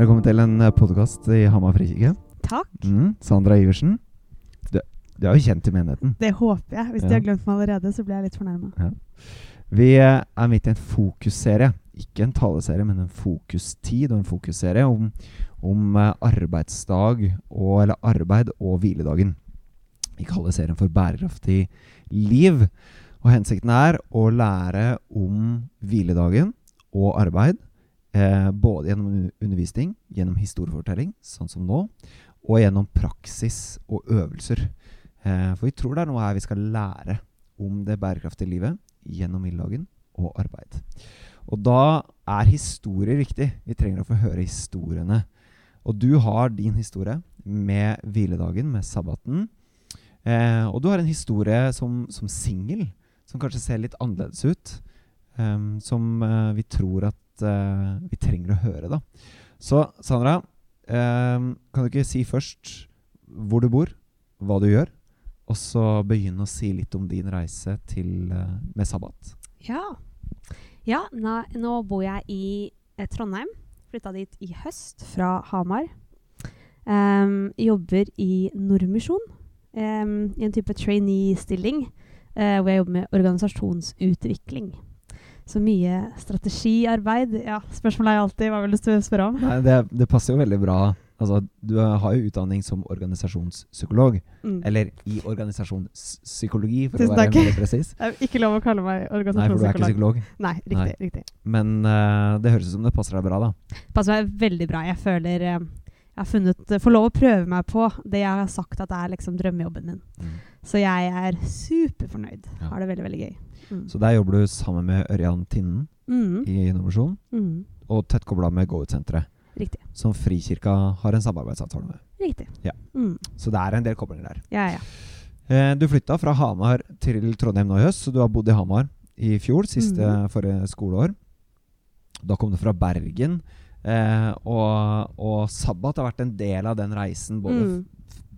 Velkommen til en podkast i Hamar frikirke. Takk. Mm, Sandra Iversen. Du, du er jo kjent i menigheten. Det håper jeg. Hvis Ja. de har glemt meg allerede, så blir jeg litt fornærma. Vi eh, er midt i en fokusserie. Ikke en taleserie, men en fokustid og en fokusserie om, om eh, arbeidsdag og, eller arbeid og hviledagen. Vi kaller serien for Bærekraftig liv. Og hensikten er å lære om hviledagen og arbeid. Eh, både gjennom undervisning, gjennom historiefortelling, sånn som nå, og gjennom praksis og øvelser. Eh, for vi tror det er noe her vi skal lære om det bærekraftige livet gjennom hviledagen og arbeid. Og da er historier viktig. Vi trenger å få høre historiene. Og du har din historie med hviledagen, med sabbaten. Eh, og du har en historie som, som singel, som kanskje ser litt annerledes ut. Um, som uh, vi tror at uh, vi trenger å høre, da. Så Sandra, um, kan du ikke si først hvor du bor, hva du gjør, og så begynne å si litt om din reise til, uh, med sabbat? Ja. ja nå, nå bor jeg i Trondheim. Flytta dit i høst fra Hamar. Um, jobber i Nordmisjon. I en type trainee-stilling. Eh, hvor jeg jobber med organisasjonsutvikling. Så mye strategiarbeid. Ja, Spørsmålet er alltid hva vil du spørre om? Nei, det, det passer jo veldig bra. Altså, du har jo utdanning som organisasjonspsykolog. Mm. Eller i organisasjonspsykologi, for Tusen å være veldig presis. Det er ikke lov å kalle meg organisasjonspsykolog. Nei, for du er ikke psykolog. Nei, riktig. Nei. riktig. Men uh, det høres ut som det passer deg bra, da. passer meg veldig bra. Jeg føler eh, jeg har funnet Får lov å prøve meg på det jeg har sagt at er liksom drømmejobben min. Så jeg er superfornøyd. Ja. Har det veldig, veldig gøy. Mm. Så der jobber du sammen med Ørjan Tinnen Mm. i Innovasjon, Mm. og tett kobla med Go-ut-senteret, Riktig. som Frikirka har en samarbeidsavtale med. Riktig. Ja. Mm. Så det er en del koblinger der. Ja, ja. Eh, du flytta fra Hamar til Trondheim nå i høst, så du har bodd i Hamar i fjor, siste Mhm. forrige skoleår. Da kom du fra Bergen, eh, og, og sabbat har vært en del av den reisen. Både Mm.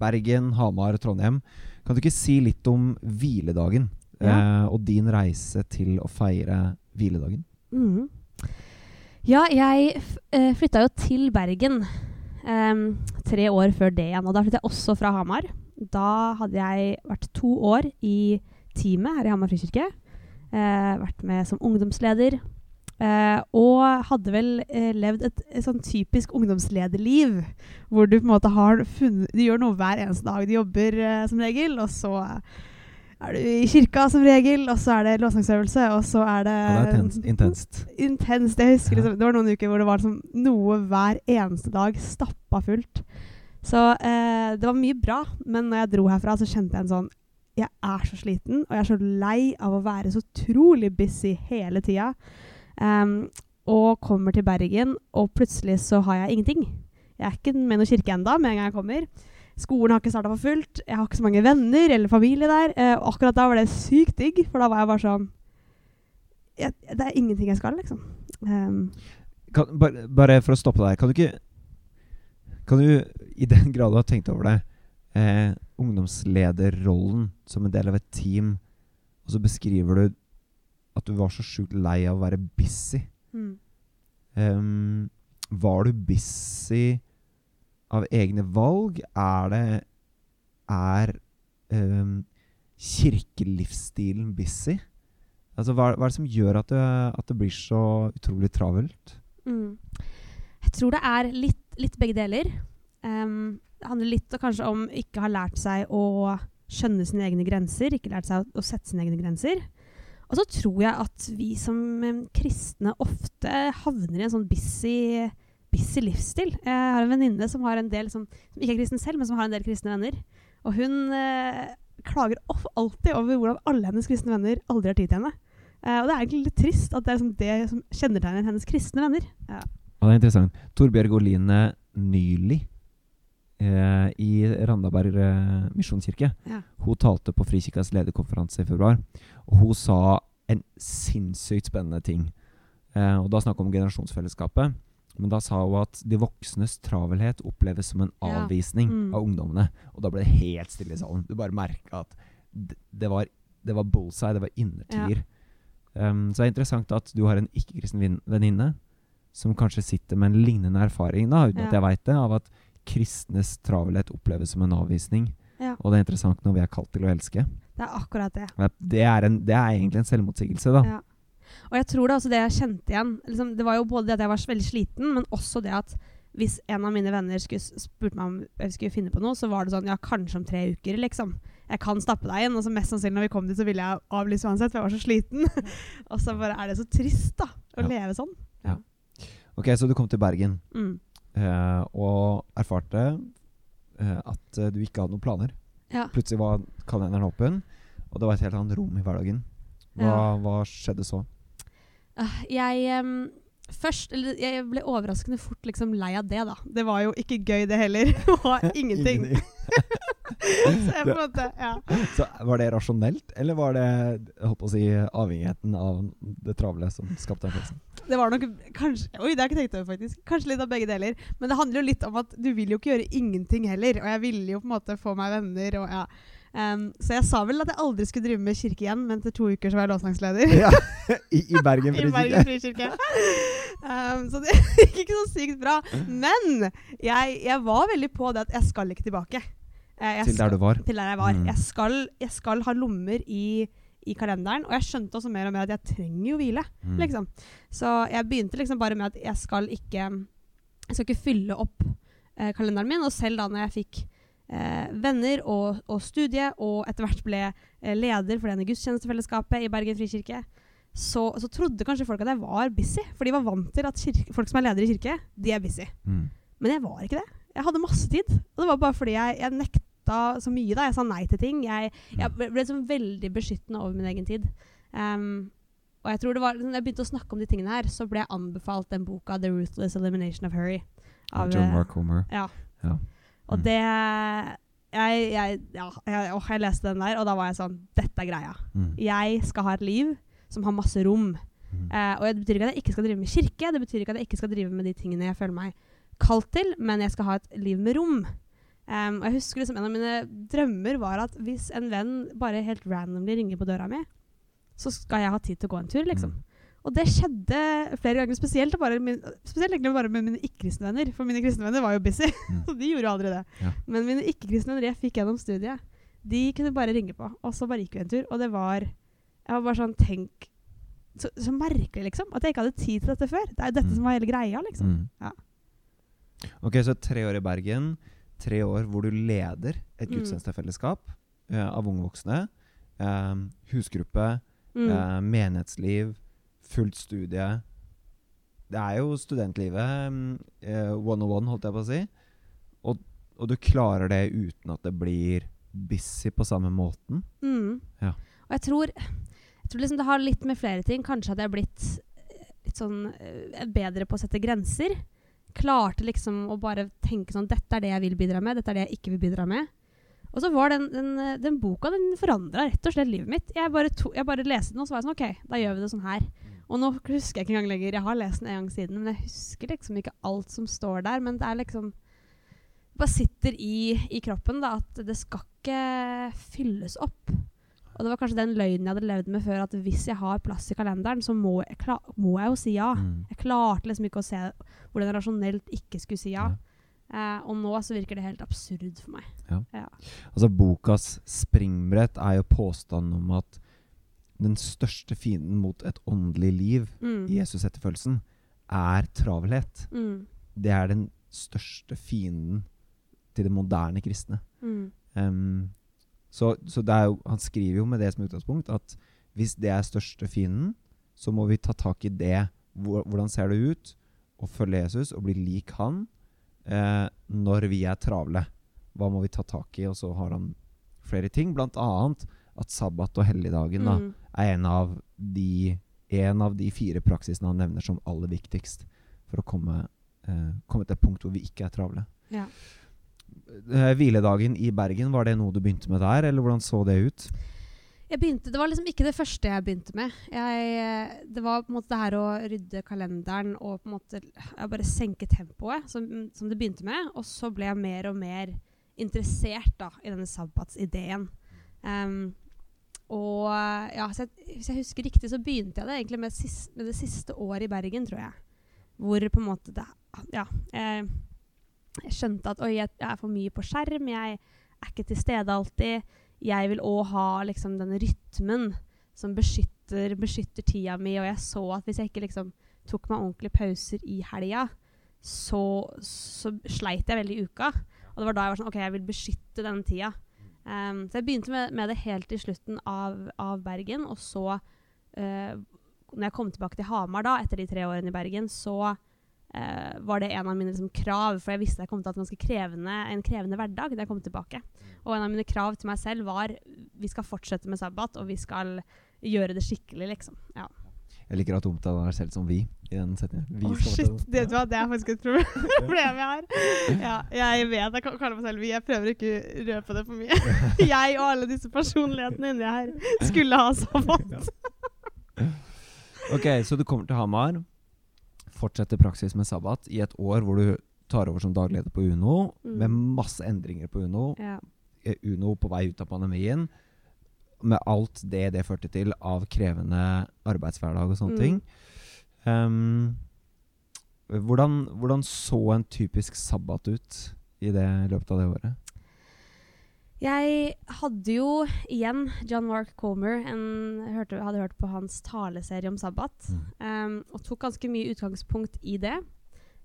Bergen, Hamar, Trondheim. Kan du ikke si litt om hviledagen Ja. eh, og din reise til å feire hviledagen? Mm. Ja, jeg eh, flytta jo til Bergen em, tre år før det igjen. Og da flytta jeg også fra Hamar. Da hadde jeg vært to år i teamet her i Hamar frikirke. Eh, vært med som ungdomsleder. Eh, og hadde vel eh, levd et, et sånn typisk ungdomslederliv. Hvor du på en måte har funnet Du gjør noe hver eneste dag. Du jobber eh, som regel, og så er du i kirka som regel, og så er det lovsangsøvelse, og så er det Ja, det er intenst. intenst. intenst. Jeg husker Ja. liksom, Det var noen uker hvor det var liksom noe hver eneste dag stappa fullt. Så eh, det var mye bra, men når jeg dro herfra, så kjente jeg en sånn Jeg er så sliten, og jeg er så lei av å være så utrolig busy hele tida. Em, og kommer til Bergen, og plutselig så har jeg ingenting. Jeg er ikke med noen kirke enda med en gang jeg kommer. Skolen har ikke starta for fullt. Jeg har ikke så mange venner eller familie der. Eh, og akkurat da var det sykt digg, for da var jeg bare sånn jeg, Det er ingenting jeg skal, liksom. Um, Kan, bare, bare for å stoppe deg, kan du ikke Kan du, i den grad du har tenkt over det, eh, ungdomslederrollen som en del av et team, og så beskriver du at du var så sjukt lei av å være busy. mm. Um, var du busy av egne valg? Er det Er um, kirkelivsstilen busy? Altså, hva, hva er det som gjør at det, at det blir så utrolig travelt? Mm. Jeg tror det er litt, litt begge deler. Um, det handler litt kanskje om ikke ha lært seg å skjønne sine egne grenser, ikke lært seg å, å sette sine egne grenser. Og så tror jeg at vi som kristne ofte havner i en sånn busy, busy livsstil. Jeg har en venninne som har en del som, som ikke er kristen selv, men som har en del kristne venner. Og hun eh, klager alltid over hvordan alle hennes kristne venner aldri har tid til henne. Eh, og det er egentlig litt trist at det er liksom det som kjennetegner hennes kristne venner. Ja. Og det er interessant. Torbjørg Oline Nyli eh, i Randaberg eh, misjonskirke. Ja. Hun talte på Frikirkas lederkonferanse i februar, og hun sa en sinnssykt spennende ting. Eh, og da snakka om generasjonsfellesskapet. Men da sa hun at de voksnes travelhet oppleves som en Ja. avvisning Mm. av ungdommene. Og da ble det helt stille i salen. Du bare merka at det, var, det var bullseye, det var innertier. Um, så det er interessant at du har en ikke-kristen venninne som kanskje sitter med en lignende erfaring, da, uten at jeg veit det, av at kristnes travelhet oppleves som en avvisning. Ja. Og det er interessant når vi er kalt til å elske. Det er akkurat det. Det er, en, det er egentlig en selvmotsigelse, da. Ja. Og jeg tror det også det jeg kjente igjen. Liksom, det var jo både det at jeg var veldig sliten, men også det at hvis en av mine venner skulle spurte meg om jeg skulle finne på noe, så var det sånn Ja, kanskje om tre uker, liksom. Jeg kan stappe deg inn. Og så mest sannsynlig når vi kom dit, så ville jeg avlyse uansett, for jeg var så sliten. og så bare er det så trist, da. Å Ja. leve sånn. Ok, Så du kom til Bergen Mm. Eh, og erfarte eh, at eh, du ikke hadde noen planer. Ja. Plutselig var kalenderen åpen, og det var et helt annet rom i hverdagen. Hva, Ja. hva skjedde så? Ah, Jeg um, Først eller Jeg ble overraskende fort liksom lei av det, da. Det var jo ikke gøy, det heller. Det var ingenting. så måte Ja. Så Var det rasjonelt, eller var det jeg håper å si, avhengigheten av det travle som skapte den følelsen? Det var nok kanskje Oi, det har jeg ikke tenkt over, faktisk. Kanskje litt av begge deler. Men det handler jo litt om at du vil jo ikke gjøre ingenting heller. Og jeg ville jo på en måte få meg venner og ja. Um, så jeg sa vel at jeg aldri skulle drive med kirke igjen, men etter to uker så var jeg låsangsleder. Ja, I, I Bergen, frikirke. Um, så det gikk ikke så sykt bra. Men jeg, jeg var veldig på det at jeg skal ikke tilbake. Jeg, jeg Til der du var. Til der jeg var. Mm. Jeg, skal, jeg skal ha lommer i, i kalenderen, og jeg skjønte også mer og mer at jeg trenger jo hvile. Mm. Liksom. Så jeg begynte liksom bare med at jeg skal ikke Jeg skal ikke fylle opp eh, kalenderen min. Og selv da når jeg fikk eh, venner og, og studie, og etter hvert ble eh, leder for denne gudstjenestefellesskapet i Bergen frikirke, så, så trodde kanskje folk at jeg var busy. For de var vant til at kirke, folk som er ledere i kirke, de er busy. Mm. Men jeg var ikke det. Jeg hadde masse tid. Og det var bare fordi jeg, jeg nekta så mye. da. Jeg sa nei til ting. Jeg, jeg ble ble sånn veldig beskyttende over min egen tid. Um, og jeg tror det var, når jeg begynte å snakke om de tingene her, så ble jeg anbefalt den boka 'The Ruthless Elimination of Hurry'. Av John eh, Mark Homer. Ja. Ja. Og Mm. det jeg, jeg, ja, jeg, åh, jeg leste den der, og da var jeg sånn Dette er greia. Mm. Jeg skal ha et liv som har masse rom. Mm. Eh, og det betyr ikke at jeg ikke skal drive med kirke, det betyr ikke at jeg ikke skal drive med de tingene jeg føler meg kalt til, men jeg skal ha et liv med rom. Em, og jeg husker liksom En av mine drømmer var at hvis en venn bare helt randomly ringer på døra mi, så skal jeg ha tid til å gå en tur, liksom. Mm. Og det skjedde flere ganger, spesielt, bare min, spesielt egentlig bare med mine ikke-kristne venner. For mine kristne venner var jo busy, Mm. så de gjorde jo aldri det. Ja. Men mine ikke-kristne venner jeg fikk gjennom studiet, de kunne bare ringe på. Og så bare gikk vi en tur. Og det var Jeg var bare sånn Tenk Så, så merkelig, liksom. At jeg ikke hadde tid til dette før. Det er jo dette Mm. som var hele greia, liksom. Mm. Ja. Ok, så tre år i Bergen. Tre år hvor du leder et Mm. gudstjenestefellesskap eh, av unge voksne. Eh, husgruppe, Mm. uh, menighetsliv, fullt studie. Det er jo studentlivet one on one, holdt jeg på å si. Og, og du klarer det uten at det blir busy på samme måten. Mm. Ja. Og jeg tror, jeg tror liksom det har litt med flere ting. Kanskje hadde jeg blitt litt sånn bedre på å sette grenser. Klarte liksom å bare tenke sånn Dette er det jeg vil bidra med, dette er det jeg ikke vil bidra med. Og så var den, den, den boka den forandra rett og slett livet mitt. Jeg bare, to, jeg bare leste den, og så var jeg sånn OK, da gjør vi det sånn her. Og nå husker jeg ikke engang lenger. Jeg har lest den en gang siden, men jeg husker liksom ikke alt som står der. Men det er liksom det bare sitter i, i kroppen da, at det skal ikke fylles opp. Og det var kanskje den løgnen jeg hadde levd med før, at hvis jeg har plass i kalenderen, så må jeg, klar, må jeg jo si ja. Mm. Jeg klarte liksom ikke å se hvordan jeg rasjonelt ikke skulle si ja. Eh, og nå så virker det helt absurd for meg. Altså Bokas springbrett er jo påstanden om at den største fienden mot et åndelig liv Mm. i Jesus-etterfølgelsen er travelhet. Mm. Det er den største fienden til det moderne kristne. Mm. Em, så så jo, han skriver jo med det som utgangspunkt at hvis det er største fienden, så må vi ta tak i det. Hvor, hvordan ser det ut å følge Jesus og bli lik han eh, når vi er travle? Hva må vi ta tak i? Og så har han flere ting, annet at sabbat og helligdagen da, Mm. er en av, de, en av de fire praksisene han nevner som aller viktigst for å komme, eh, komme til et punkt hvor vi ikke er travle. Ja. Eh, hviledagen i Bergen, var det noe du begynte med der, eller hvordan så det ut? Begynte, det var liksom ikke det første jeg begynte med. Jeg, eh, det var på en måte det her å rydde kalenderen og på en måte ja, bare senke tempoet, som, som det begynte med. Og så ble jeg mer og mer interessert da, i denne sabbatsideen. Um, og ja, så jeg, hvis jeg husker riktig, så begynte jeg det egentlig med, sis, med det siste året i Bergen, tror jeg. Hvor på en måte det, Ja. Jeg, jeg skjønte at oi, jeg, er for mye på skjerm. Jeg er ikke til stede alltid. Jeg vil òg ha liksom den rytmen som beskytter, beskytter tida mi. Og jeg så at hvis jeg ikke liksom tok meg ordentlige pauser i helga, så, så sleit jeg veldig i uka. Og det var da jeg var sånn OK, jeg vil beskytte denne tida. Um, så jeg begynte med, med, det helt i slutten av, av Bergen. Og så, uh, når jeg kom tilbake til Hamar da, etter de tre årene i Bergen, så uh, var det en av mine liksom, krav. For jeg visste jeg kom til å ha ganske krevende, en krevende hverdag da jeg kom tilbake. Og en av mine krav til meg selv var vi skal fortsette med sabbat, og vi skal gjøre det skikkelig, liksom. Ja. Jeg liker at du omtaler deg selv som vi i den setningen. Vi oh, shit, det, det, er faktisk et problem, problem jeg har. Ja, jeg vet jeg kaller meg selv vi. Jeg prøver ikke å røpe det for mye. jeg og alle disse personlighetene inni her skulle ha sabbat. ok, så du kommer til Hamar, fortsetter praksis med sabbat i et år hvor du tar over som dagleder på UNO, mm. med masse endringer på UNO. Ja. UNO på vei ut av pandemien med alt det det førte til av krevende arbeidshverdag og sånne mm. ting. Um, hvordan, hvordan, så en typisk sabbat ut i det løpet av det året? Jeg hadde jo igjen John Mark Comer. En, hørte, hadde hørt på hans taleserie om sabbat. Mm. Um, og tok ganske mye utgangspunkt i det.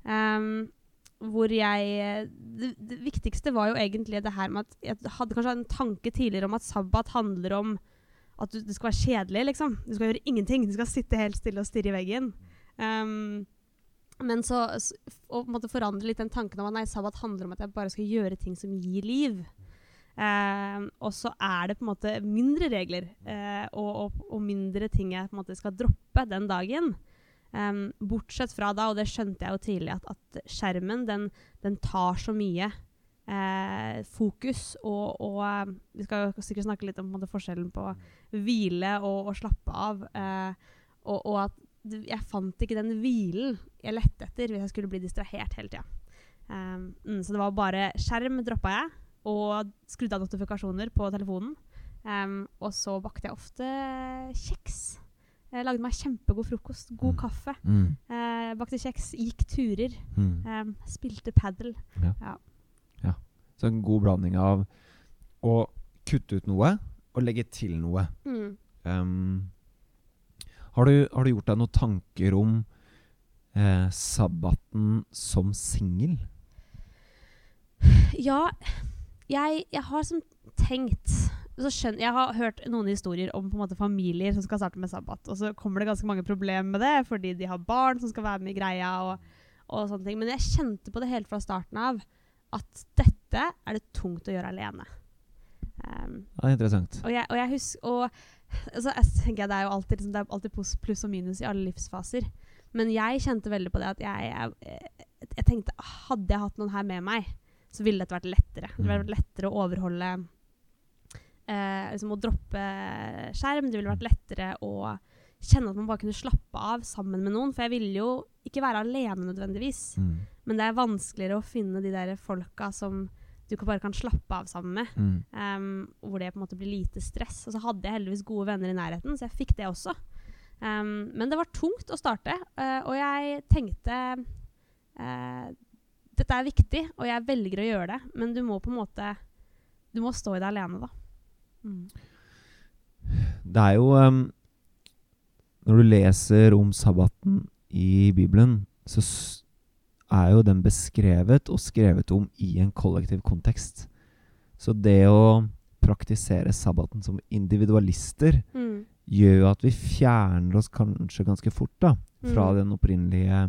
Um, hvor jeg det, det, viktigste var jo egentlig det her med at jeg hadde kanskje en tanke tidligere om at sabbat handler om at du, det skal være kjedelig, liksom. Du skal gjøre ingenting. Du skal sitte helt stille og stirre i veggen. Um, men så å måtte forandre litt den tanken om at nei, sabbat handler om at jeg bare skal gjøre ting som gir liv. Uh, og så er det på en måte mindre regler eh, og, og, og, mindre ting jeg på en måte skal droppe den dagen. Eh, bortsett fra da, og det skjønte jeg jo tidlig, at, at skjermen den, den, tar så mye eh, fokus. Og, og, eh, vi skal sikkert snakke litt om måte, forskjellen på hvile og, slappe av. Eh, og, at jeg fant ikke den hvilen jeg lette etter hvis jeg skulle bli distrahert hele tida. Um, mm, så det var bare skjerm droppa jeg, og skrudde av notifikasjoner på telefonen. Um, og så bakte jeg ofte kjeks. Jeg lagde meg kjempegod frokost. God mm. kaffe. Mm. Eh, bakte kjeks, gikk turer. Mm. Eh, spilte padel. Ja. Ja. ja. Så en god blanding av å kutte ut noe og legge til noe. Um, har, du, har, du, gjort deg noen tanker om eh, sabbaten som singel? Ja, jeg, jeg har som tenkt skjønner, jeg har hørt noen historier om måte familier som skal starte med sabbat. Og så kommer det ganske mange problemer med det, fordi de har barn som skal være med i greia. Og, og sånne ting. Men jeg kjente på det helt fra starten av at dette er det tungt å gjøre alene. Um, ja, interessant. Og jeg, og jeg husker og, altså, jeg tenker Det er jo alltid, liksom, det er alltid pluss og minus i alle livsfaser. Men jeg kjente veldig på det at jeg, jeg, jeg tenkte Hadde jeg hatt noen her med meg, så ville dette vært lettere. Det ville vært lettere å overholde eh, liksom å droppe skjerm. Det ville vært lettere å kjenne at man bare kunne slappe av sammen med noen. For jeg ville jo ikke være alene nødvendigvis. Mm. Men det er vanskeligere å finne de der folka som du bare kan slappe av sammen med. Mm. Um, hvor det på en måte blir lite stress. Og så hadde jeg heldigvis gode venner i nærheten, så jeg fikk det også. Um, men det var tungt å starte, uh, og jeg tenkte uh, Dette er viktig, og jeg velger å gjøre det, men du må på en måte Du må stå i det alene, da. Mm. Det er jo um, Når du leser om sabbaten i Bibelen, så er jo den beskrevet og skrevet om i en kollektiv kontekst. Så det å praktisere sabbaten som individualister mm. gjør jo at vi fjerner oss kanskje ganske fort da, fra mm. den opprinnelige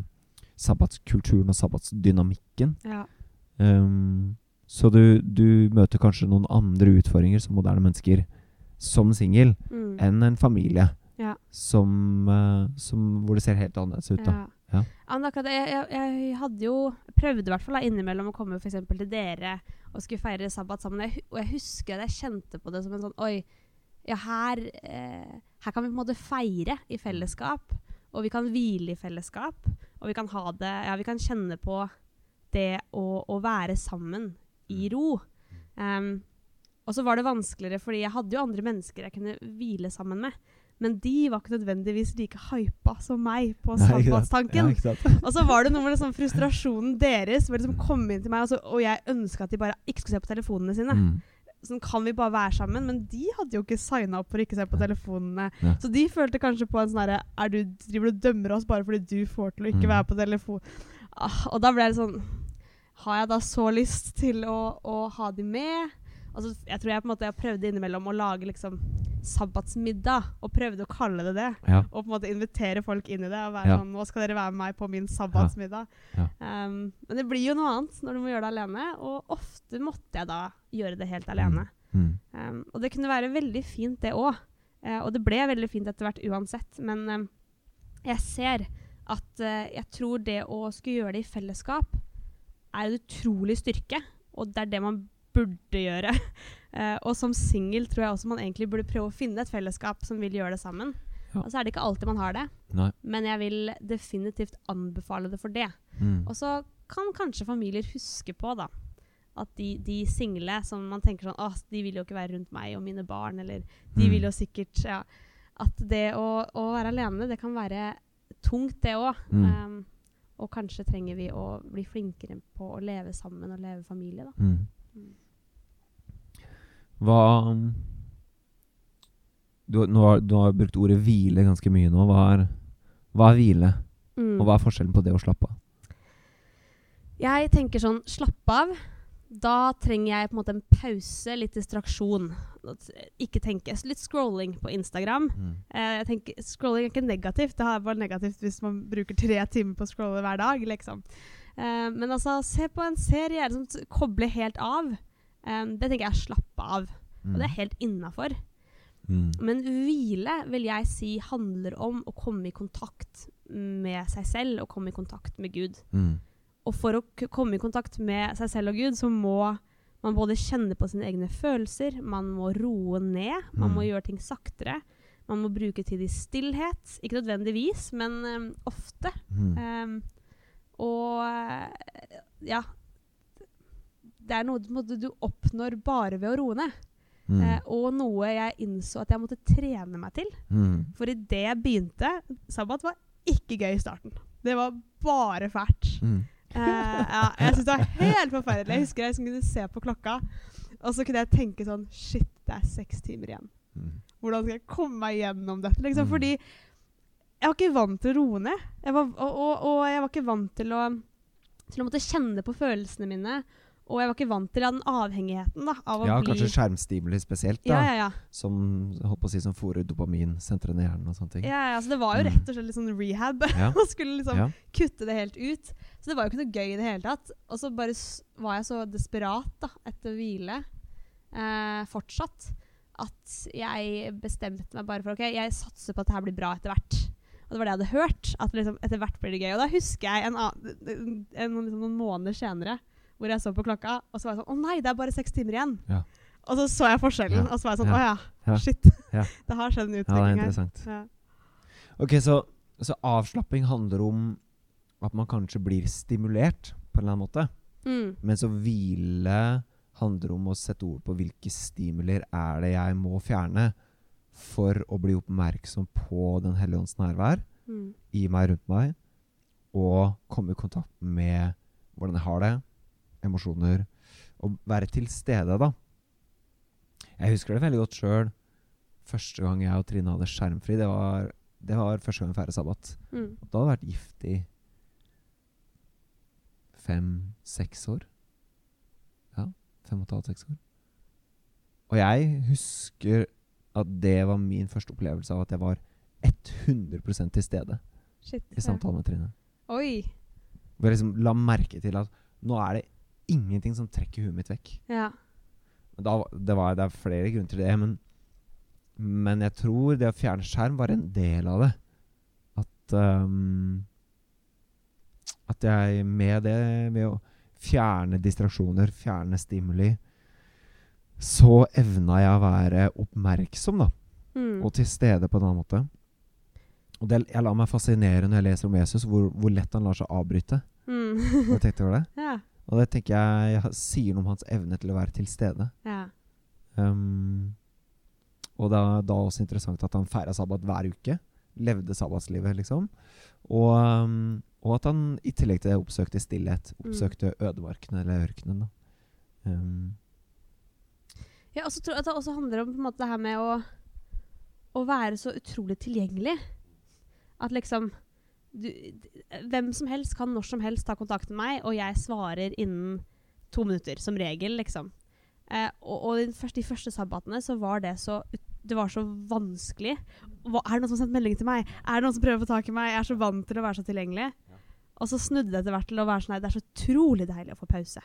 sabbatskulturen og sabbatsdynamikken. Ja. Um, så du, du, møter kanskje noen andre utfordringer som moderne mennesker som singel mm. enn en familie ja. som, uh, som, hvor det ser helt annerledes ut. da. Ja. Jeg, jeg, jeg, hadde jo prøvde i hvert fall da, innimellom å komme for til dere og skulle feire sabbat sammen. Jeg, og jeg husker at jeg kjente på det som en sånn Oi, ja, her, eh, her kan vi på en måte feire i fellesskap. Og vi kan hvile i fellesskap. Og vi kan ha det Ja, vi kan kjenne på det å, å være sammen i ro. Um, Og så var det vanskeligere, fordi jeg hadde jo andre mennesker jeg kunne hvile sammen med. Men de var ikke nødvendigvis like hypa som meg på ikke. Ja. Og så var det noe med liksom frustrasjonen deres, de liksom kom inn til meg, og, så, og jeg ønska at de bare ikke skulle se på telefonene sine. Mm. Sånn kan vi bare være sammen? Men de hadde jo ikke signa opp for å ikke se på telefonene. Ja. Så de følte kanskje på en sånn herre Er du driver du og dømmer oss bare fordi du får til å ikke Mm. være på telefon? Ah, og da ble det sånn Har jeg da så lyst til å, å ha de med? Altså, jeg tror jeg på en måte jeg prøvde innimellom å lage liksom sabbatsmiddag, og prøvde å kalle det det. Ja. Og på en måte invitere folk inn i det. Og være Ja. sånn Nå skal dere være med meg på min sabbatsmiddag. Ja. Um, men det blir jo noe annet når du må gjøre det alene, og ofte måtte jeg da gjøre det helt alene. Mm. Um, og det kunne være veldig fint, det òg. og det ble veldig fint etter hvert uansett. Men um, jeg ser at uh, jeg tror det å skulle gjøre det i fellesskap er en utrolig styrke, og det er det man burde gjøre. Uh, og som singel tror jeg også man egentlig burde prøve å finne et fellesskap som vil gjøre det sammen. Ja. Og så er det ikke alltid man har det, Nei. men jeg vil definitivt anbefale det for det. Mm. Og så kan kanskje familier huske på da, at de, de single som man tenker sånn Åh, de vil jo ikke være rundt meg og mine barn, eller de Mm. vil jo sikkert ja, At det å, å være alene, det kan være tungt, det òg. Mm. Um, og kanskje trenger vi å bli flinkere på å leve sammen og leve familie, da. Mm. Mm. Hva du, nå har, du har brukt ordet hvile ganske mye nå. Hva er, hva er hvile? Mm. Og hva er forskjellen på det å slappe av? Jeg tenker sånn, slapp av. Da trenger jeg på en måte en pause, litt distraksjon. Ikke tenke. Litt scrolling på Instagram. Eh, jeg tenker, Scrolling er ikke negativt. Det er bare negativt hvis man bruker tre timer på å scrolle hver dag. liksom. Eh, men altså, se på en serie Liksom, koble helt av. Eh, det tenker jeg er slappe av. Og det er helt innafor. Mm. Men hvile vil jeg si handler om å komme i kontakt med seg selv og komme i kontakt med Gud. Mm. Og for å komme i kontakt med seg selv og Gud, så må man både kjenne på sine egne følelser, man må roe ned, man Mm. må gjøre ting saktere. Man må bruke tid i stillhet. Ikke nødvendigvis, men um, ofte. Mm. Ehm, og ja Det er noe måte, du oppnår bare ved å roe ned. Mm. Eh, og noe jeg innså at jeg måtte trene meg til. Mm. For idet jeg begynte Sabbat var ikke gøy i starten. Det var bare fælt. Mm. Eh, ja, jeg syntes det var helt forferdelig. Jeg husker jeg liksom kunne se på klokka, og så kunne jeg tenke sånn Shit, det er seks timer igjen. Mm. Hvordan skal jeg komme meg gjennom dette? Liksom? Mm. Fordi jeg var ikke vant til å roe ned. Jeg var, og, og, og jeg var ikke vant til å, til å måtte kjenne på følelsene mine. Og jeg var ikke vant til den avhengigheten da, av Ja, bli kanskje skjermstimuli spesielt, da. ja, ja, ja. Som holdt på å si som fôrer dopaminsentrene i hjernen og sånne ting. ja, ja, så det var jo Mm. rett og slett litt sånn rehab. Ja. Og skulle liksom Ja. kutte det helt ut. Så det var jo ikke noe gøy i det hele tatt. Og så bare var jeg så desperat da, etter å hvile eh, fortsatt at jeg bestemte meg bare for ok, jeg satser på at det her blir bra etter hvert. Og det var det jeg hadde hørt. At liksom, etter hvert blir det gøy. Og da husker jeg en en, en, liksom noen måneder senere hvor jeg så på klokka, og så var jeg sånn Å nei, det er bare seks timer igjen. Ja. Og så så jeg forskjellen, og så var jeg sånn Ja. Å ja, shit. Det har skjedd en utvikling her. Ja. Ok, så, så avslapping handler om at man kanskje blir stimulert på en eller annen måte. Mm. Mens å hvile handler om å sette ord på hvilke stimuler er det jeg må fjerne for å bli oppmerksom på Den hellige ånds nærvær Mm. i meg, rundt meg, og komme i kontakt med hvordan jeg har det, emosjoner, og være til stede, da. Jeg husker det veldig godt sjøl. Første gang jeg og Trine hadde skjermfri, det var, det var første gang vi feiret sabbat. Mm. Da hadde jeg vært gift i fem-seks år. Ja, fem og et halvt, seks år. Og jeg husker at det var min første opplevelse av at jeg var 100% til stede Shit. i samtalen med Trine. Oi. Hvor jeg liksom la merke til at nå er det ingenting som trekker huet mitt vekk. Ja. Da, det, var, det er flere grunner til det, men, men jeg tror det å fjerne skjerm var en del av det. At um, At jeg med det, ved å fjerne distraksjoner, fjerne stimuli, så evna jeg å være oppmerksom, da. Mm. Og til stede på en annen måte. Og det, jeg lar meg fascinere når jeg leser om Jesus, hvor, hvor lett han lar seg avbryte. Mm. Har du tenkt over det? ja. Og det tenker jeg, jeg sier noe om hans evne til å være til stede. Ja. Um, og det er da også interessant at han feira sabbat hver uke. Levde sabbatslivet, liksom. Og, um, og at han i tillegg til det oppsøkte stillhet. Mm. Oppsøkte ødemarken eller ørkenen. da. Um, Ja, og så tror jeg at det også handler om måte, det her med å, å være så utrolig tilgjengelig. At liksom du, Hvem som helst kan når som helst ta kontakt med meg, og jeg svarer innen to minutter, som regel, liksom. Eh, og og de første, de første sabbatene så var det så det var så vanskelig. Hva, er det noen som har sendt melding til meg? Er det noen som prøver å få tak i meg? Jeg er så vant til å være så tilgjengelig. Og så snudde det etter hvert til å være sånn Nei, det er så utrolig deilig å få pause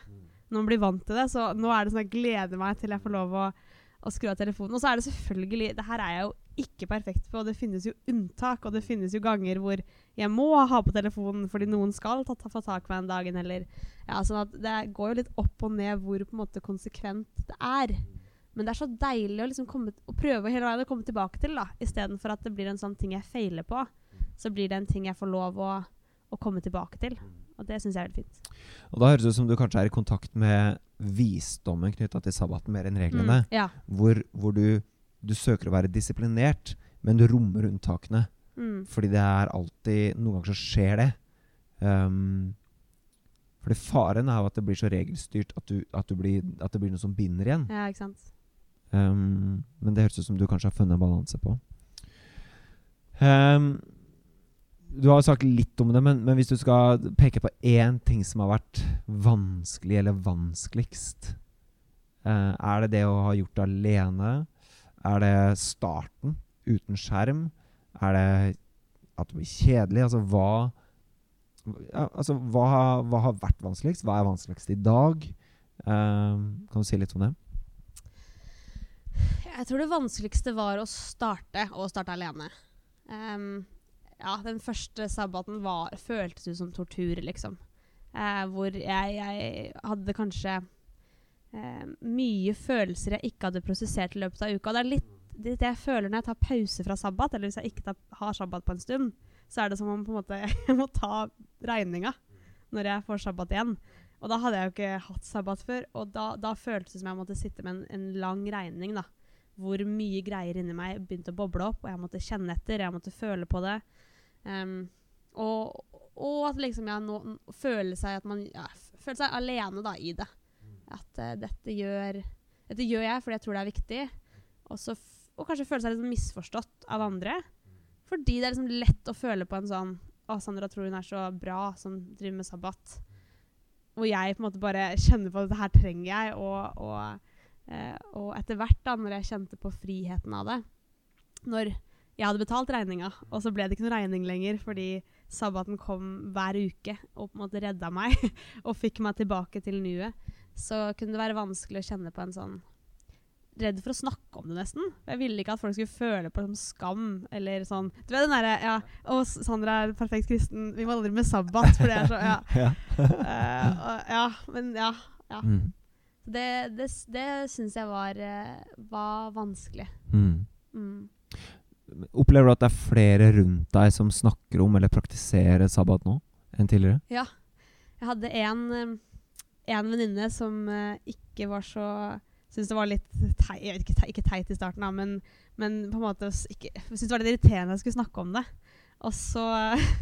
når man blir vant til det. Så nå er det sånn jeg gleder meg til jeg får lov å, å skru av telefonen. Og så er det selvfølgelig Det her er jeg jo ikke perfekt på, og det finnes jo unntak. Og det finnes jo ganger hvor jeg må ha på telefonen fordi noen skal ta, ta, få tak i meg en dagen, eller ja, sånn at Det går jo litt opp og ned hvor på en måte konsekvent det er. Men det er så deilig å liksom komme, å prøve hele veien å komme tilbake til, da. Istedenfor at det blir en sånn ting jeg feiler på. Så blir det en ting jeg får lov å, å komme tilbake til. Og det syns jeg er veldig fint. og da høres det ut som du kanskje er i kontakt med visdommen knytta til sabbaten mer enn reglene. Mm, ja. Hvor, hvor du, du søker å være disiplinert, men du rommer unntakene. Mm. Fordi det er alltid Noen ganger så skjer det. Um, fordi faren er jo at det blir så regelstyrt at, du, at, du blir, at det blir noe som binder igjen. ja, ikke sant. Um, men det høres ut som du kanskje har funnet en balanse på. Um, du har sagt litt om det, men, men hvis du skal peke på én ting som har vært vanskelig eller vanskeligst, uh, er det det å ha gjort det alene? Er det starten uten skjerm? Er det at det blir kjedelig? Altså hva ja, altså, hva, hva har vært vanskeligst? Hva er vanskeligst i dag? Um, kan du si litt om det? Jeg tror det vanskeligste var å starte, og starte alene. Um, ja, den første sabbaten var, føltes ut som tortur, liksom. Uh, hvor jeg, jeg hadde kanskje eh, mye følelser jeg ikke hadde prosessert i løpet av uka. Det er litt det jeg føler når jeg tar pause fra sabbat, eller hvis jeg ikke tar, har sabbat på en stund, så er det som om på en måte, jeg må ta regninga når jeg får sabbat igjen. Og da hadde jeg jo ikke hatt sabbat før, og da, da føltes det som jeg måtte sitte med en, en lang regning. da hvor mye greier inni meg begynte å boble opp, og jeg måtte kjenne etter, jeg måtte føle på det. Um, og, og at liksom jeg nå, føler seg at man ja, føler seg alene da, i det. At uh, dette, gjør, dette gjør jeg fordi jeg tror det er viktig. Også og kanskje føle seg litt sånn misforstått av andre. Fordi det er liksom lett å føle på en sånn Å, Sandra tror hun er så bra som driver med sabbat. Hvor jeg på en måte bare kjenner på at dette her trenger jeg. og, og Eh, og etter hvert, da, når jeg kjente på friheten av det Når jeg hadde betalt regninga, og så ble det ikke noe regning lenger fordi sabbaten kom hver uke og på en måte redda meg og fikk meg tilbake til nuet, så kunne det være vanskelig å kjenne på en sånn Redd for å snakke om det, nesten. Jeg ville ikke at folk skulle føle på sånn skam. eller sånn, du vet den derre ja, 'Å, Sandra er perfekt kristen. Vi må aldri med sabbat.' For det er så Ja. ja. uh, og, ja men ja. ja. Mm. Det, det, det syns jeg var, eh, var vanskelig. Mm. Mm. Opplever du at det er flere rundt deg som snakker om eller praktiserer sabbat nå enn tidligere? Ja. Jeg hadde en, eh, en venninne som eh, ikke var så Syntes det var litt teit, jeg vet ikke, teit, ikke teit i starten, da, men, men på en måte ikke, syntes det var litt irriterende jeg skulle snakke om det. Og så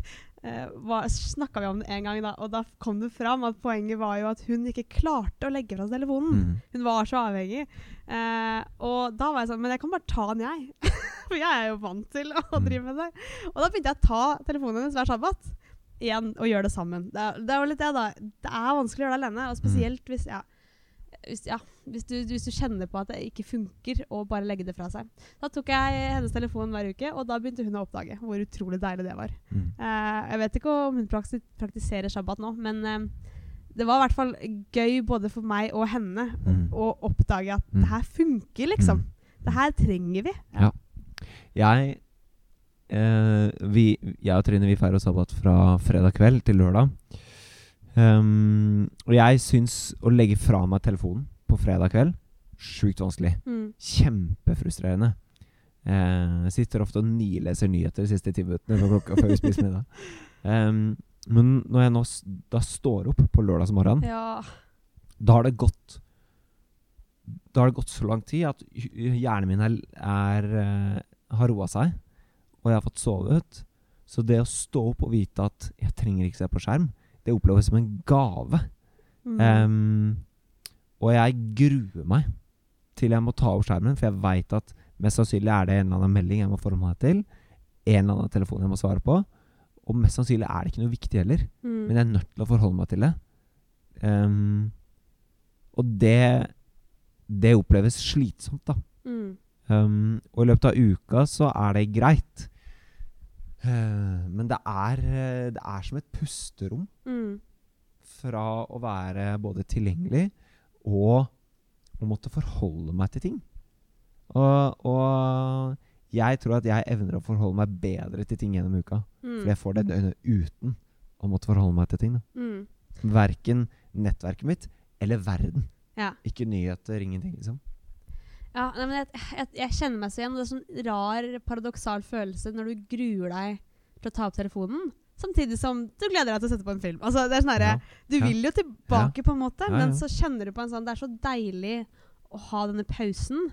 uh, snakka vi om det en gang, da, og da kom det fram at poenget var jo at hun ikke klarte å legge fra seg telefonen. Mm. Hun var så avhengig. Uh, og da var jeg sånn Men jeg kan bare ta den, jeg. For jeg er jo vant til å Mm. drive med det. Og da begynte jeg å ta telefonen hennes hver sabbat igjen og gjøre det sammen. Det er, det er jo litt det, da. Det er vanskelig å gjøre det alene, og spesielt hvis ja, hvis, ja, hvis, du, hvis du kjenner på at det ikke funker å bare legge det fra seg. Da tok jeg hennes telefon hver uke, og da begynte hun å oppdage hvor utrolig deilig det var. Mm. Uh, jeg vet ikke om hun prakti praktiserer sabbat nå, men uh, det var i hvert fall gøy både for meg og henne Mm. å oppdage at Mm. det her funker, liksom. Mm. Det her trenger vi. Ja. Jeg eh, vi, Jeg og Trine vi feirer sabbat fra fredag kveld til lørdag. Um, og jeg syns å legge fra meg telefonen på fredag kveld sjukt vanskelig. Mm. Kjempefrustrerende. Eh, jeg sitter ofte og nileser nyheter de siste ti minuttene klokka før vi spiser middag. Um, men når jeg nå da står opp på lørdagsmorgenen, Ja. da har det gått da har det gått så lang tid at hjernen min er, er eh, har roa seg, og jeg har fått sovet. Så det å stå opp og vite at jeg trenger ikke se på skjerm, det oppleves som en gave. Mm. Um, og jeg gruer meg til jeg må ta opp skjermen, for jeg veit at mest sannsynlig er det en eller annen melding jeg må forholde meg til. En eller annen telefon jeg må svare på. Og mest sannsynlig er det ikke noe viktig heller. Mm. Men jeg er nødt til å forholde meg til det. Um, og det Det oppleves slitsomt, da. Mm. Um, og i løpet av uka så er det greit. Eh, men det er, eh, det er som et pusterom Mm. fra å være både tilgjengelig og å måtte forholde meg til ting. Og, og jeg tror at jeg evner å forholde meg bedre til ting gjennom uka. Mm. For jeg får det døgnet uten å måtte forholde meg til ting. Mm. Verken nettverket mitt eller verden. Ja. Ikke nyheter, ingenting, liksom. Ja, nei, men jeg, jeg, jeg kjenner meg så igjen. Det er sånn rar, paradoksal følelse når du gruer deg til å ta opp telefonen, samtidig som du gleder deg til å sette på en film. Altså, det er sånn Ja. Du Ja. vil jo tilbake, på en måte, Ja, ja. men så kjenner du på en sånn Det er så deilig å ha denne pausen.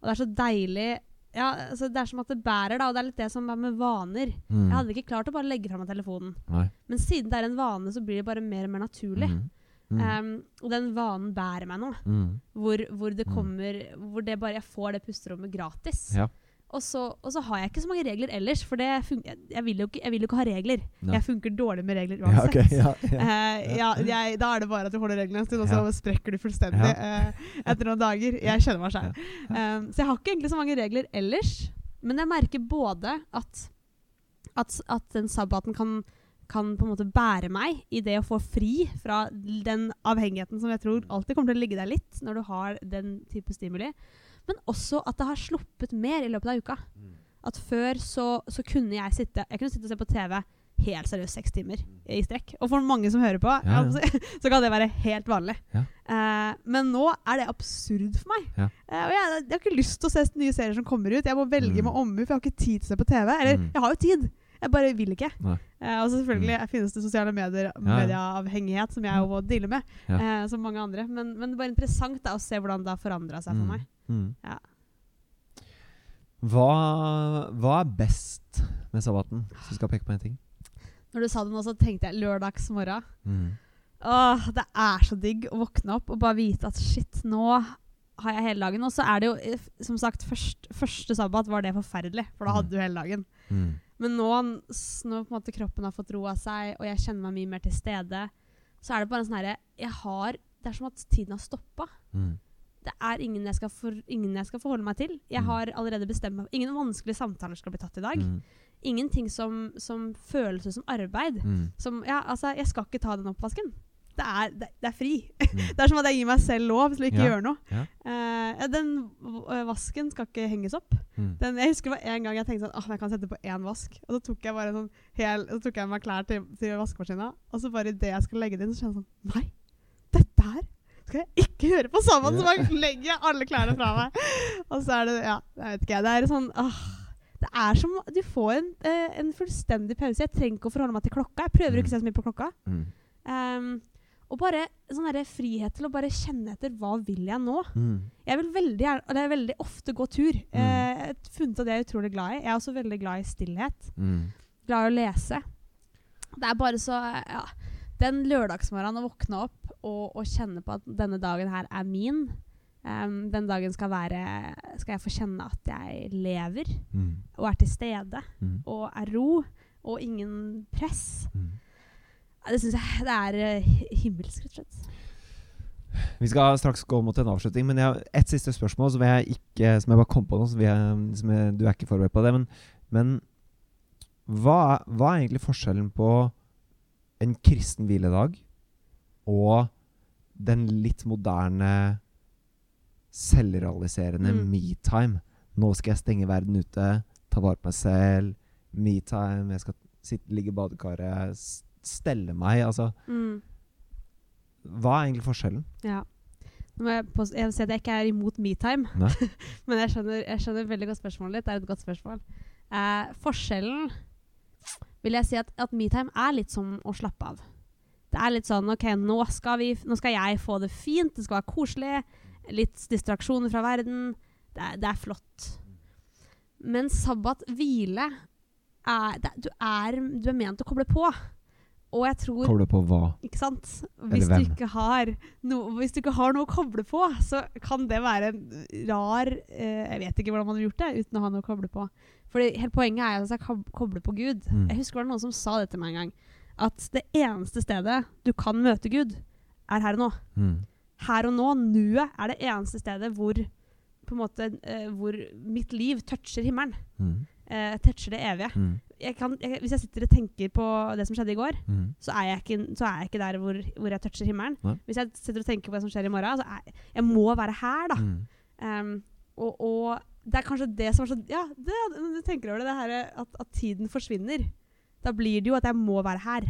Og det er så deilig ja, altså Det er som at det bærer, da. Og det er litt det som er med vaner. Mm. Jeg hadde ikke klart å bare legge fra meg telefonen. Nei. Men siden det er en vane, så blir det bare mer og mer naturlig. Mm. Mm. Um, og den vanen bærer meg nå. Mm. Hvor, hvor det Mm. kommer Hvor det bare jeg får det pusterommet gratis. Ja. Og, så, og så har jeg ikke så mange regler ellers, for det jeg, jeg, vil jo ikke, vil ikke ha regler. Nei. Jeg funker dårlig med regler uansett. Ja, ja, ja. uh, ja, jeg, da er det bare at du holder reglene en stund, og så sprekker du fullstendig eh, etter noen dager. Jeg kjenner meg sjøl. Um, så jeg har ikke egentlig så mange regler ellers. Men jeg merker både at, at, at den sabbaten kan, kan på en måte bære meg i det å få fri fra den avhengigheten som jeg tror alltid kommer til å ligge der litt når du har den type stimuli. Men også at det har sluppet mer i løpet av uka. Mm. At før så, så kunne jeg sitte Jeg kunne sitte og se på TV helt seriøst seks timer i strekk. Og for mange som hører på, Ja, ja. så, så kan det være helt vanlig. Ja. Uh, men nå er det absurd for meg. Ja. Eh, og jeg, jeg har ikke lyst til å se nye serier som kommer ut. Jeg må velge Mm. med omhu, for jeg har ikke tid til å se på TV. Eller Mm. jeg har jo tid, jeg bare vil ikke. Eh, og så selvfølgelig finnes det sosiale medier, Mm. Medieavhengighet, som jeg jo må deale med, eh, som mange andre. Men, men det bare interessant da, å se hvordan det har forandra seg for Mm. meg. Mm. Ja. Hva, hva er best med sabbaten, hvis du skal peke på en ting? Når du sa det nå, så tenkte jeg lørdagsmorgen. Mm. Åh, det er så digg å våkne opp og bare vite at shit, nå har jeg hele dagen. Og så er det jo, eh, som sagt, først, første sabbat var det forferdelig, for da Mm. hadde du hele dagen. Mm. Men nå, når på en måte kroppen har fått roa seg, og jeg kjenner meg mye mer til stede, så er det bare en sånn herre Jeg har Det er som at tiden har stoppa. Mm. Det er ingen jeg, skal for, ingen jeg skal forholde meg til. Jeg Mm. har allerede bestemt meg Ingen vanskelige samtaler skal bli tatt i dag. Mm. Ingenting som, som føles ut som arbeid. Mm. Som Ja, altså, jeg skal ikke ta den oppvasken. Det er, det, det er fri. Mm. Det er som at jeg gir meg selv lov til å ikke Ja, gjøre noe. ja. Uh, den øh, vasken skal ikke henges opp. Mm. Den, jeg husker det var en gang jeg tenkte sånn, åh, jeg kan sette på én vask. Og så tok jeg bare sånn hel, så tok jeg meg klær til, til vaskemaskina, og så bare idet jeg skulle legge det inn, så kjente jeg sånn Nei, dette her skal jeg ikke gjøre på sammen! Så bare legger jeg alle klærne fra meg. Og så er det Ja, jeg vet ikke. Det er sånn åh, Det er som Du får en, eh, en fullstendig pause. Jeg trenger ikke å forholde meg til klokka. Jeg prøver Mm. ikke å se så mye på klokka. Mm. Ehm, og bare sånn der frihet til å bare kjenne etter hva vil jeg nå. Mm. Jeg vil veldig gjerne, veldig ofte gå tur. Mm. Eh, jeg har funnet at jeg er utrolig glad i. Jeg er også veldig glad i stillhet. Mm. Glad i å lese. Det er bare så ja, Den lørdagsmorgenen å våkne opp og, og kjenne på at denne dagen her er min. Um, den dagen skal være Skal jeg få kjenne at jeg lever Mm. og er til stede Mm. og er ro og ingen press. Mm. Det syns jeg det er eh, himmelsk, rett og slett. Vi skal straks gå mot en avslutning, men jeg har ett siste spørsmål som jeg, ikke, som jeg bare kom på nå. Som jeg, som jeg, du er ikke forberedt på det. Men, men hva, hva er egentlig forskjellen på en kristen hviledag og den litt moderne, selvrealiserende Mm. me-time? Nå skal jeg stenge verden ute, ta vare på meg selv. Me-time, jeg skal sitte, ligge i badekaret, stelle meg. Altså, Mm. hva er egentlig forskjellen? Ja. Nå må jeg, pås- jeg si at jeg ikke er imot metime, men jeg skjønner, jeg skjønner veldig godt spørsmålet ditt. Det er et godt spørsmål. Eh, forskjellen vil jeg si at, at metime er litt som å slappe av. Det er litt sånn OK, nå skal, vi, nå skal jeg få det fint, det skal være koselig. litt distraksjoner fra verden. Det er, det er flott. Men sabbat, hvile er, det, du, er, du er ment å koble på. Og jeg tror Koble på hva? Ikke sant? Hvis du, hvem? ikke har noe, hvis du ikke har noe å koble på, så kan det være en rar eh, Jeg vet ikke hvordan man har gjort det uten å ha noe å koble på. For hele poenget er at jeg kobler koble på Gud. Mm. Jeg husker det var noen som sa det til meg en gang. At det eneste stedet du kan møte Gud, er her og nå. Mm. Her og nå, nuet, er det eneste stedet hvor, på en måte, eh, hvor mitt liv toucher himmelen. Mm. Eh, toucher det evige. Jeg kan, jeg, hvis jeg sitter og tenker på det som skjedde i går, Mm. så er jeg ikke, så er jeg ikke der hvor, hvor jeg toucher himmelen. Nei. Hvis jeg sitter og tenker på det som skjer i morgen, så er jeg må være her, da. Mm. Um, og, og det er kanskje det som er så Ja, det, du tenker over det, det her at, at tiden forsvinner. Da blir det jo at jeg må være her.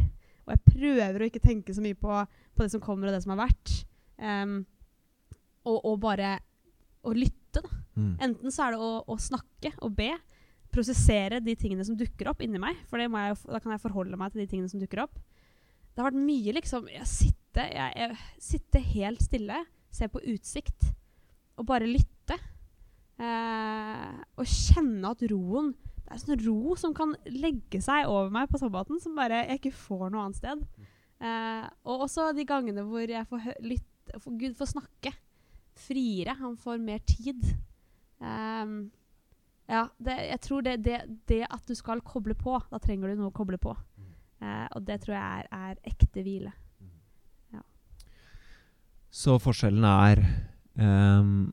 Og jeg prøver å ikke tenke så mye på, på det som kommer og det som har vært. Um, og, og bare å lytte, da. Mm. Enten så er det å, å snakke og be. Prosessere de tingene som dukker opp inni meg. For jeg, da kan jeg forholde meg til de tingene som dukker opp. Det har vært mye liksom Jeg sitter, jeg, jeg sitte helt stille, ser på utsikt og bare lytte. Eh, og kjenne at roen Det er en sånn ro som kan legge seg over meg på sabbaten, som bare jeg ikke får noe annet sted. Eh, og også de gangene hvor jeg får lytte Gud får snakke friere. Han får mer tid. Ehm, ja, det, jeg tror det, det, det at du skal koble på, da trenger du noe å koble på. Eh, og det tror jeg er, er ekte hvile. Så forskjellen er um,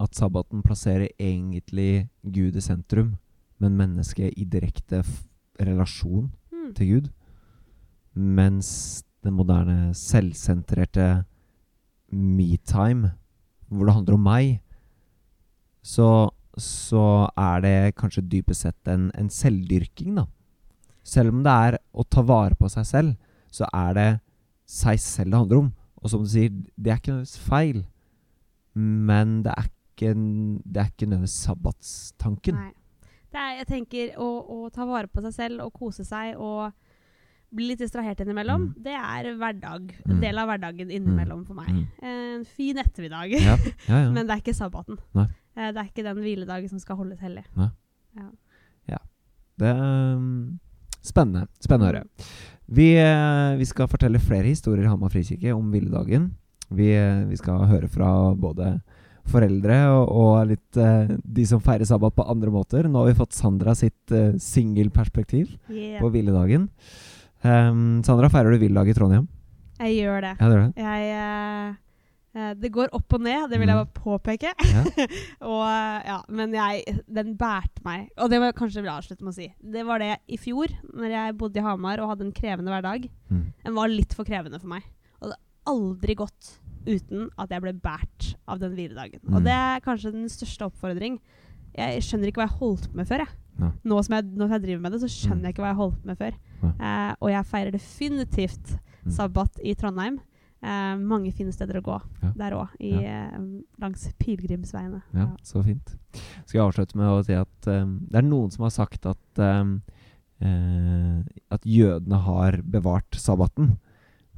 at sabbaten plasserer egentlig Gud i sentrum, men mennesket i direkte f relasjon mm. til Gud. Mens den moderne, selvsentrerte me-time, hvor det handler om meg, så, så er det kanskje dypest sett en, en selvdyrking, da. Selv om det er å ta vare på seg selv, så er det seg selv det handler om. Og som du sier, det er ikke nødvendigvis feil, men det er ikke, det er ikke nødvendigvis sabbatstanken. Nei. Det er, jeg tenker å, å ta vare på seg selv og kose seg og bli litt distrahert innimellom, Mm. det er hverdag. En Mm. del av hverdagen innimellom for meg. Mm. En fin ettermiddag. Ja, ja, ja. Men det er ikke sabbaten. Nei. Eh, det er ikke den hviledagen som skal holdes hellig. Nei. Ja. Det er um, spennende. Spennende å høre. Vi, eh, vi skal fortelle flere historier i Hamar frikirke om hviledagen. Vi, eh, vi skal høre fra både foreldre og, og litt uh, de som feirer sabbat på andre måter. Nå har vi fått Sandra sitt uh, singelperspektiv Yeah. på hviledagen. Um, Sandra, feirer du hviledag i Trondheim? Jeg gjør det. Ja, det gjør det. Jeg, eh, det går opp og ned, det vil jeg Mm. bare påpeke. Ja. og, eh, ja, men jeg, den bærte meg. Og det var jeg kanskje vil avslutte med å si. Det var det i fjor, når jeg bodde i Hamar og hadde en krevende hverdag. Mm. Den var litt for krevende for meg. Og det har aldri gått uten at jeg ble båret av den hviledagen. Mm. Og det er kanskje den største oppfordring. Jeg skjønner ikke hva jeg holdt på med før. Jeg. Ja. Nå, som jeg, nå som jeg driver med det, så skjønner Mm. jeg ikke hva jeg holdt på med før. Eh, og jeg feirer definitivt Mm. sabbat i Trondheim. Eh, mange fine steder å gå Ja. der òg, eh, langs pilegrimsveiene. Ja, så fint. Skal jeg avslutte med å si at um, det er noen som har sagt at um, uh, At jødene har bevart sabbaten.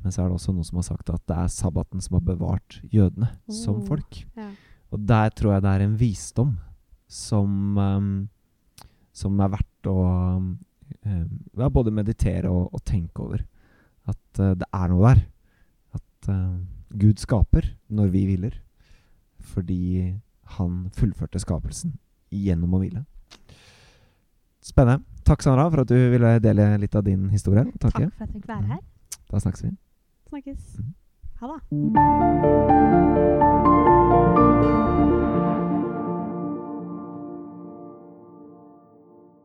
Men så er det også noen som har sagt at det er sabbaten som har bevart jødene som Oh. folk. Ja. Og der tror jeg det er en visdom som um, Som er verdt å ja, både meditere og, og tenke over. At uh, det er noe der. At uh, Gud skaper når vi hviler. Fordi han fullførte skapelsen gjennom å hvile. Spennende. Takk, Sandra, for at du ville dele litt av din historie. Takk Takk for at jeg fikk være her. Da snakkes vi. Snakkes. Mhm. Ha det.